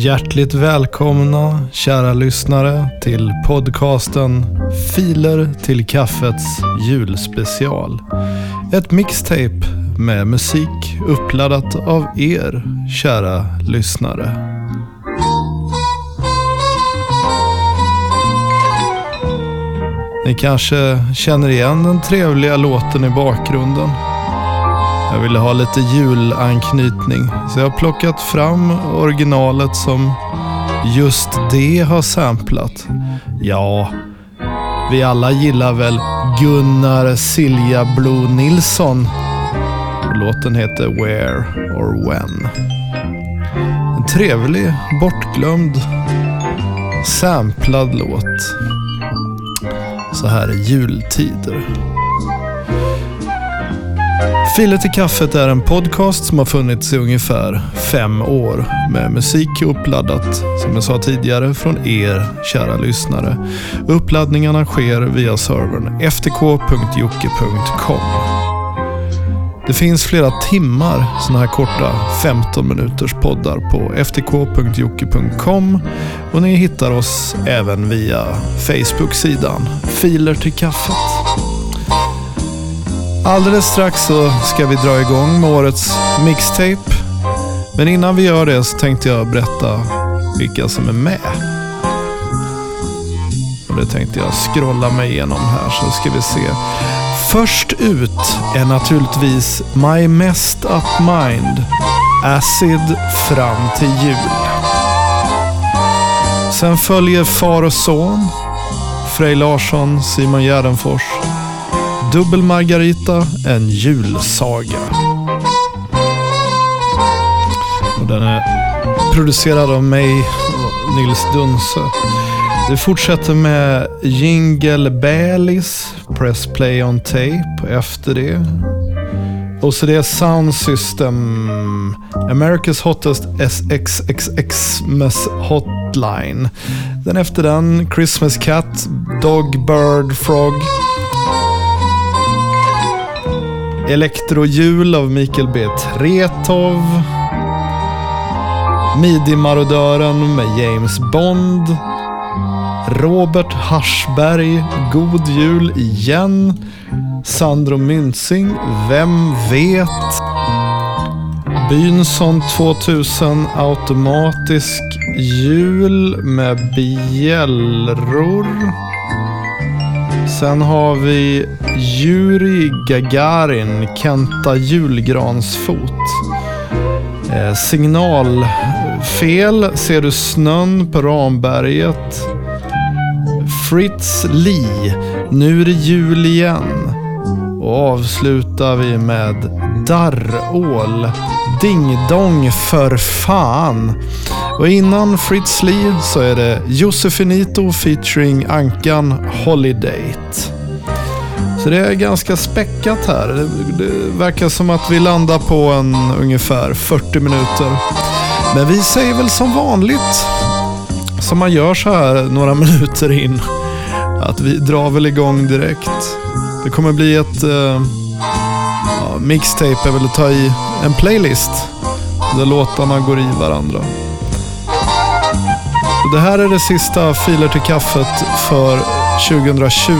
Hjärtligt välkomna kära lyssnare till podcasten Filer till kaffets julspecial. Ett mixtape med musik uppladdat av er kära lyssnare. Ni kanske känner igen den trevliga låten i bakgrunden. Jag ville ha lite julanknytning så jag har plockat fram originalet som just det har samplat. Ja, vi alla gillar väl Gunnar Silja Blue Nilsson. Låten heter Where or When. En trevlig, bortglömd, samplad låt. Så här i jultider. Filer till kaffet är en podcast som har funnits i ungefär fem år med musik uppladdat, som jag sa tidigare, från er kära lyssnare. Uppladdningarna sker via servern ftk.jocke.com. Det finns flera timmar sådana här korta 15 minuters poddar på ftk.jocke.com och ni hittar oss även via Facebook-sidan Filer till kaffet. Alldeles strax så ska vi dra igång med årets mixtape. Men innan vi gör det så tänkte jag berätta vilka som är med. Och det tänkte jag scrolla mig igenom här så ska vi se. Först ut är naturligtvis My Mest Up Mind Acid fram till jul. Sen följer Far och Son, Frej Larsson, Simon Gärdenfors Dubbel Margarita, en julsaga. Och den är producerad av mig och Nils Dunse. Vi fortsätter med Jingle Bellis, Press Play on Tape efter det. OCD Sound System, America's Hottest SXXX Hotline. Den efter den, Christmas Cat, Dog Bird Frog. Elektrohjul av Mikael B. Tretov. Midi-marodören med James Bond. Robert Haschberg, God Jul igen. Sandro Myntzing, Vem vet? Bynson 2000 automatisk jul med bjällror. Sen har vi Juri Gagarin, Kenta julgransfot. Eh, signalfel, ser du snön på Ramberget? Fritz Lee, nu är det jul igen. Och avslutar vi med Darrål, Ding Dong för fan. Och innan Fritz Lee så är det Josefinito featuring Ankan Holidate. Så det är ganska späckat här. Det, det, verkar som att vi landar på en ungefär 40 minuter. Men vi säger väl som vanligt, som man gör så här några minuter in, att vi drar väl igång direkt. Det kommer bli ett Eh, ja, mixtape, är väl att ta i en playlist där låtarna går i varandra. Det här är det sista Filer till kaffet för 2020.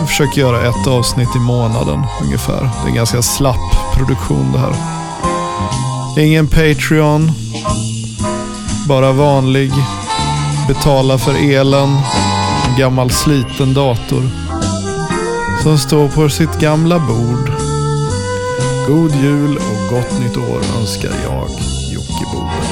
Vi försöker göra ett avsnitt i månaden ungefär. Det är en ganska slapp produktion det här. Ingen Patreon. Bara vanlig. Betala för elen. En gammal sliten dator. Som står på sitt gamla bord. God jul och gott nytt år önskar jag, Jocke Boberg.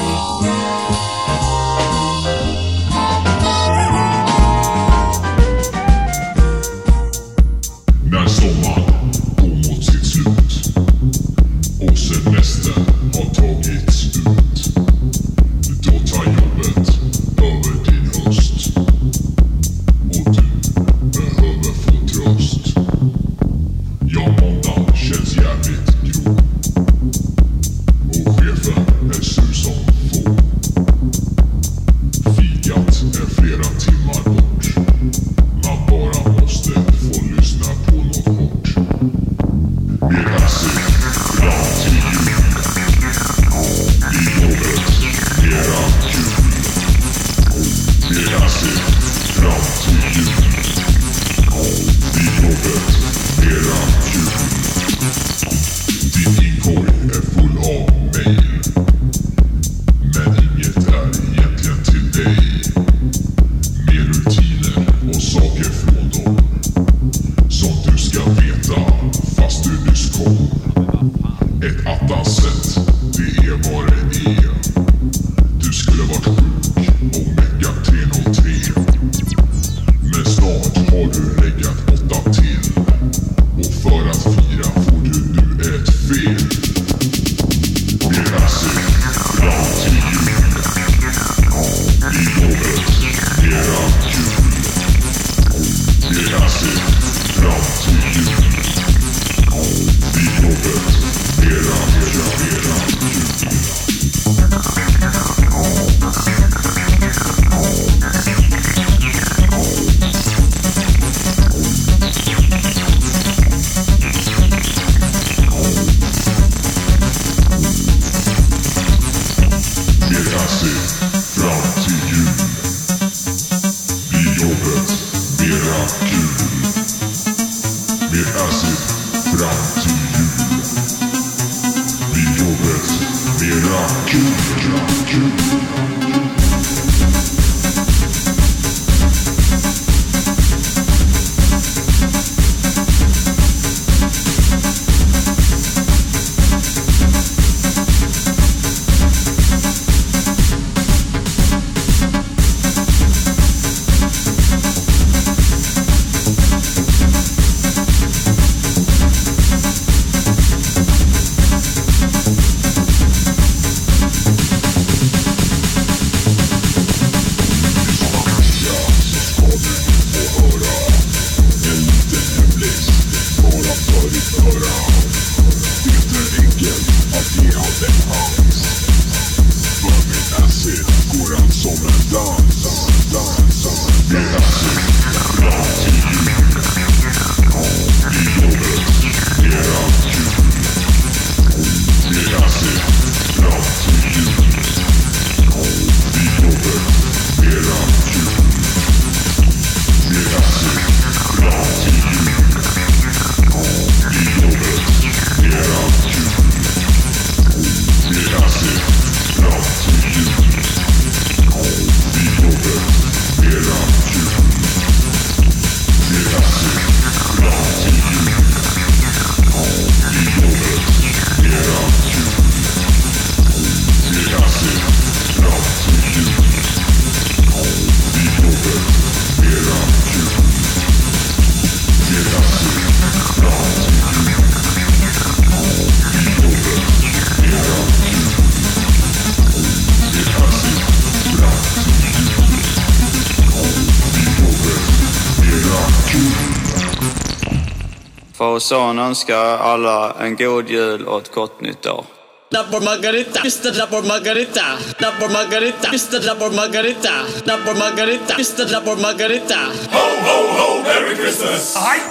och son önskar alla en god jul och ett gott nytt år. La Margarita, Mr. La Margarita, La Margarita, Mr. La Margarita, La Margarita, Mr. La Margarita. Ho, ho, ho,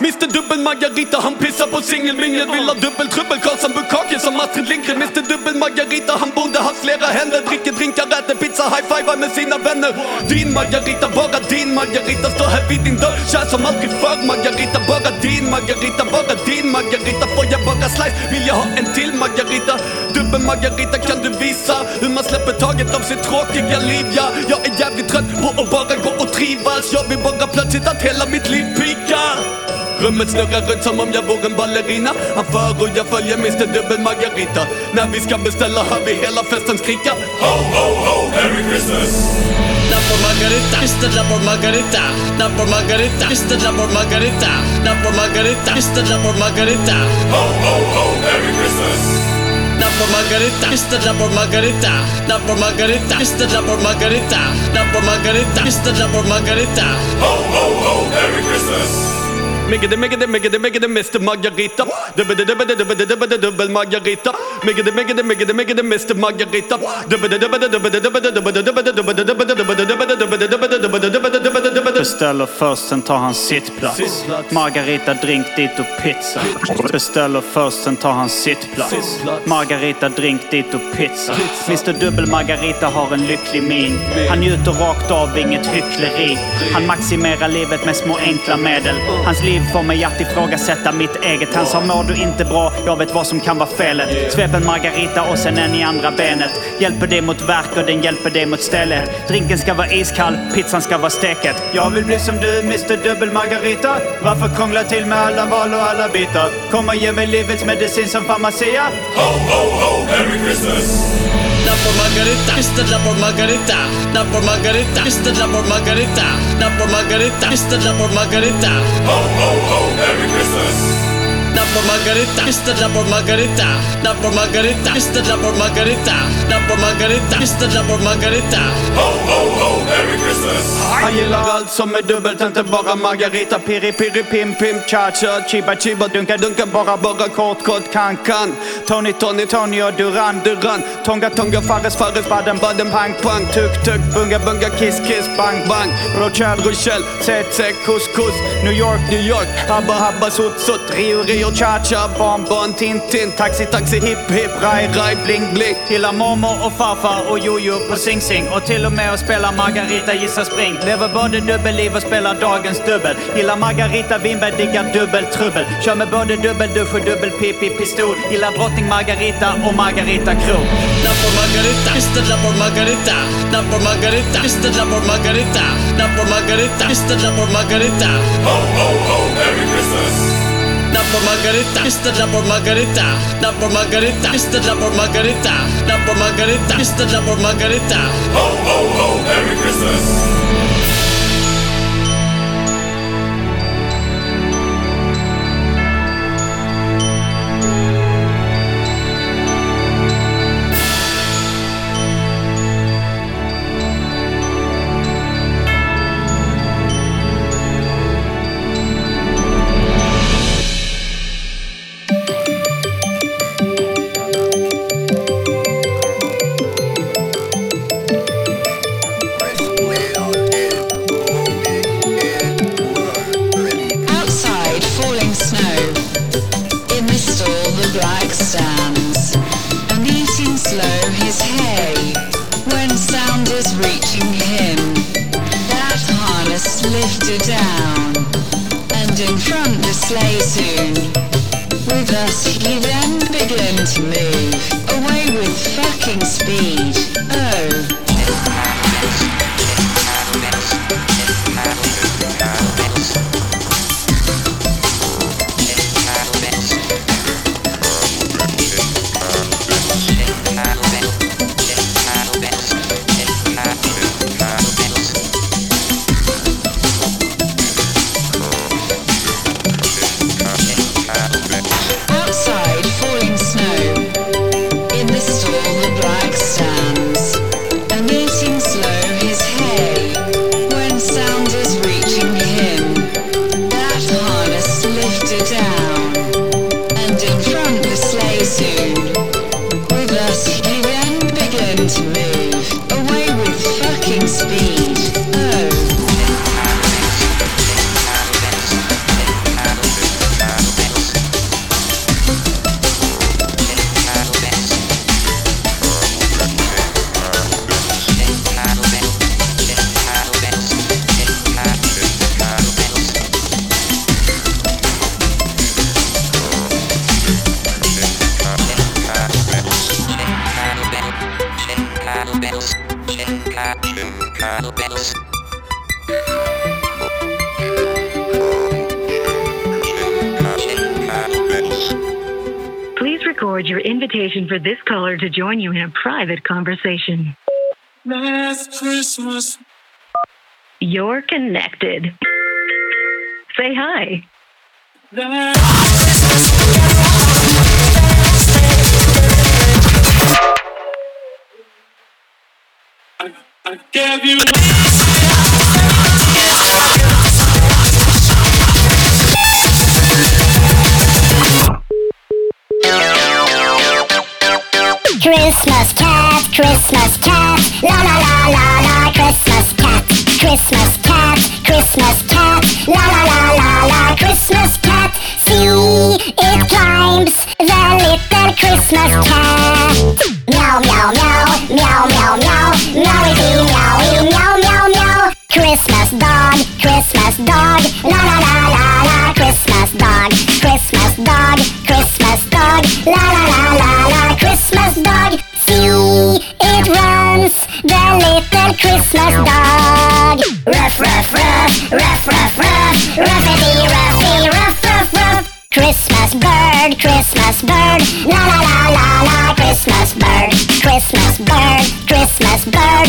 Mr Dubbel Margarita, han pissar på singelmingel. Vill ha dubbel trubbel, Karlsson Bukake som Astrid Lindgren. Mr Dubbel Margarita, han borde ha flera händer Dricker drinkar, äter pizza, high-fivar med sina vänner. Din Margarita, bara din Margarita. Står här vid din dörr, kär som aldrig förr. Margarita, bara din Margarita, bara din Margarita. Får jag bara slice, vill jag ha en till Margarita. Dubbel Margarita, kan du visa hur man släpper taget om sitt tråkiga liv? Ja, jag är jävligt trött på att bara gå och trivas. Jag vill bara plötsligt att hela mitt liv pikar Rummet snurrar runt som om jag vore en ballerina Han för och jag följer Mr Dubbel Margarita När vi ska beställa hör vi hela festen skrika Double margarita, Mr. Double margarita, double margarita, Mr. Double margarita, double margarita, Mr. Double margarita. number margarita, Mr. the Margarita. margarita, number margarita, Mr. the margarita, Mr. margarita, margarita. Ho ho ho, Merry Christmas! Miggede, miggede, miggede, miggede, Mr Margarita Dubbede, dubbede, dubbede, dubbede, dubbel Margarita Miggede, miggede, miggede, miggede, Mr Margarita Dubbede, dubbede, dubbede, dubbede, dubbede, dubbede, dubbede, dubbede, dubbede, dubbede, dubbede, dubbede, dubbede, dubbede, dubbede, dubbede. Beställer först, sen tar han sittplats. Margarita, drink dit och pizza. Beställer först, sen tar han. Sittplats. Margarita, drink dit och pizza. Mr Dubbel Margarita har en lycklig min. Han njuter rakt av, inget hyckleri. Han maximerar livet med små enkla medel. Hans liv får mig att ifrågasätta mitt eget. Han sa mår du inte bra, jag vet vad som kan vara felet. Svep en Margarita och sen en i andra benet. Hjälper det mot värk och den hjälper det mot stället. Drinken ska vara iskall, pizzan ska vara steket. Jag vill bli som du, Mr Dubbel Margarita. Varför krångla till med alla val och alla bitar? Kom och ge mig livets medicin som farmacia. la Margarita, Mr. es la por Margarita, la por Margarita, Mr. es la por Margarita, la por Margarita, esta la por Margarita. Oh, oh, oh, Merry Christmas. Double margarita, Margarita, Mr. Double Margarita, Double Margarita, Mr. Double Margarita, Double Margarita, Mr. Double Margarita. Han gillar allt som är dubbelt, inte bara Margarita. Piri piri pim pim cha cha Chiba chiba dunka dunka bara bara kort kort kan kan. Tony Tony Tony och Duran Duran Tonga Tonga Fares Fares Baden Baden Pang Pang. Tuk Tuk Bunga Bunga Kiss Kiss Bang Bang. Rochelle Rochelle Set Set Kuss Kuss New York New York Habba Habba Sutt Sutt Rio Rio Cha Cha Bon Bon Tin Tin Taxi Taxi Hip Hip Rai Rai Bling Bling Gillar mormor och farfar och jojo på Sing Sing och till och med att spela Margarita gissa spring. Lever både dubbelliv och spelar dagens dubbel. Gillar Margarita Winberg, diggar dubbeltrubbel. Kör med både dubbeldusch och dubbelpipi pistol. Gillar drottning Margarita och Margarita Krog. Double Margarita, Mr. Double Margarita, Double Margarita, Mr. Double Margarita, Double Margarita, Mr. Double Margarita. Ho ho ho, Merry Christmas. Double Margarita, Mr. Double Margarita, Double Margarita, Mr. Double Margarita, Double Margarita, Mr. Double Margarita. Ho ho ho, Merry Christmas. Is reaching him, that harness lifted down. And in front the sleigh soon. With us he then began to move. Away with fucking speed. Please record your invitation for this caller to join you in a private conversation. Last Christmas. You're connected. Say hi. I Christmas cat, Christmas cat, la la la la la, Christmas cat, Christmas cat, Christmas cat, la la la la la, Christmas cat. It climbs the little Christmas cat. Meow meow meow, meow meow meow, meowy meowy meow meow meow. Christmas dog, Christmas dog, la la la la la, Christmas dog, Christmas dog, Christmas dog, la la la la la, Christmas dog. See, it runs, the little Christmas dog. Ruff, ruff ruff ruff, bird, Christmas bird, la la la la la, Christmas bird, Christmas bird, Christmas bird,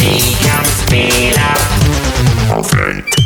Vi kan spela och flöjt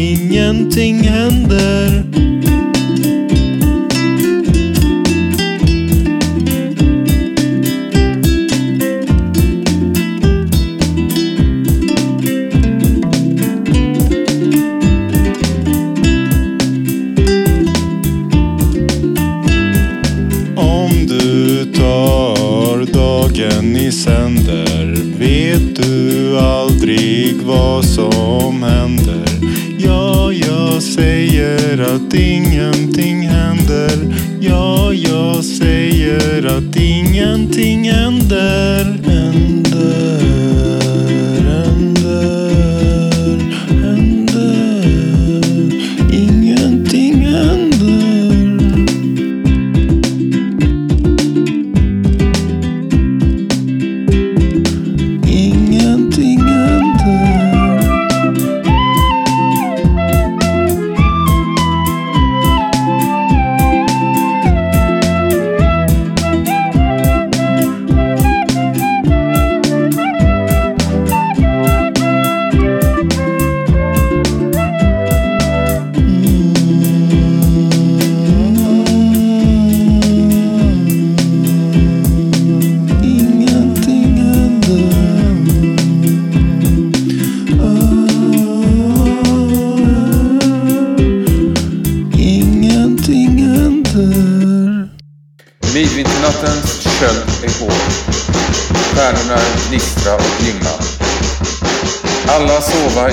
ingenting händer.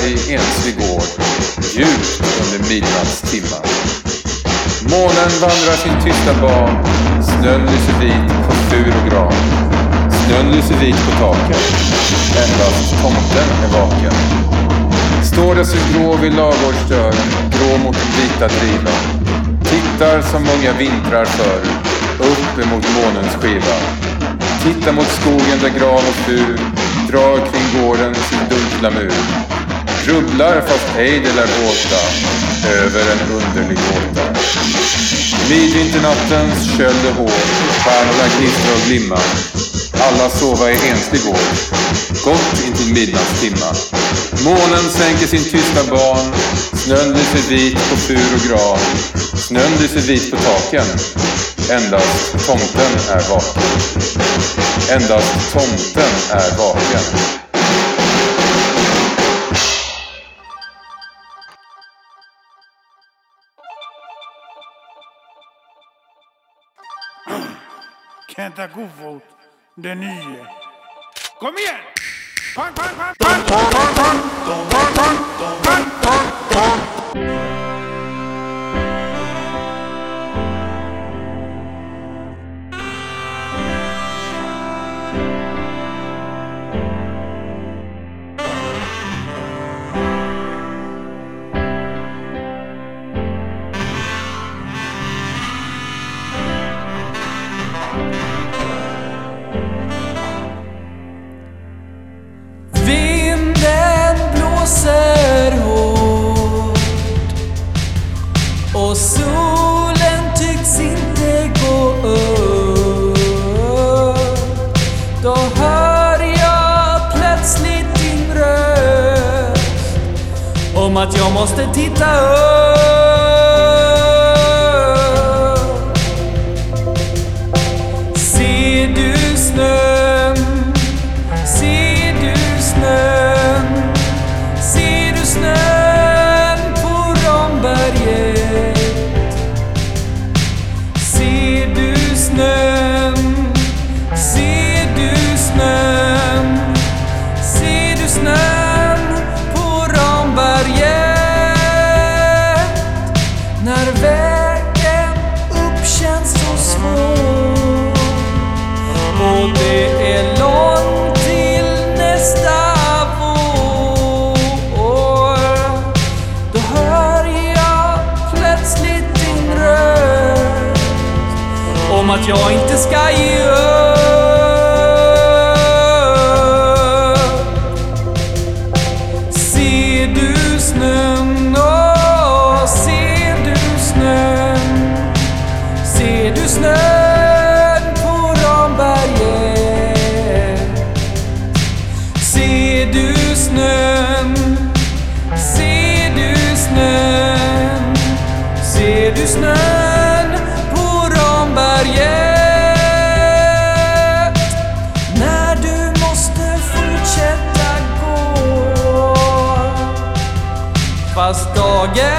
I enslig gård, djupt under midnattstimmar. Månen vandrar sin tysta ban, snön lyser vit på fur och gran. Snön lyser vit på taken, endast tomten är vaken. Står där så grå vid ladugårdsdörren, grå mot den vita drivan. Tittar som många vintrar förr, upp emot månens skiva. Tittar mot skogen där gran och fur drar kring gården sin dunkla mur. Trubblar fast ej det lär båta över en underlig gåta. Midvinternattens köld är hård, stjärnorna gnistrar och glimmar. Alla sova i enslig gård, gott intill midnattstimma. Månen sänker sin tysta ban, snön lyser vit på fur och gran. Snön lyser vit på taken, endast tomten är vaken. Endast tomten är vaken. Kenta Kofot, den nye. Kom igen! Pang, pang, pang, pang, att jag måste titta upp. again.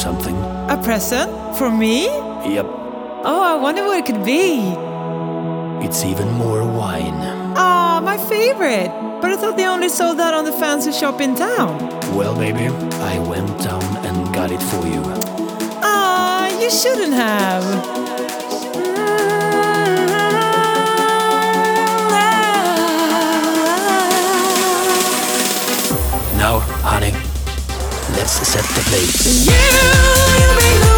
something. A present? For me? Yep. Oh, I wonder what it could be. It's even more wine. Ah, oh, my favorite. But I thought they only sold that on the fancy shop in town. Well, baby, I went down and got it for you. Ah, oh, you shouldn't have. Now Set the place. You,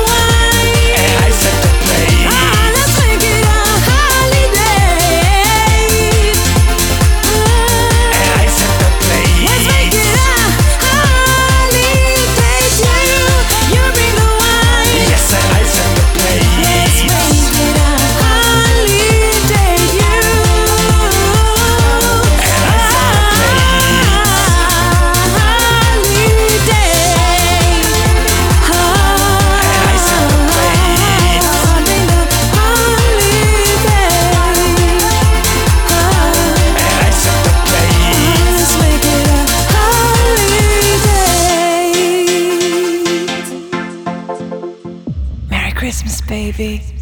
baby.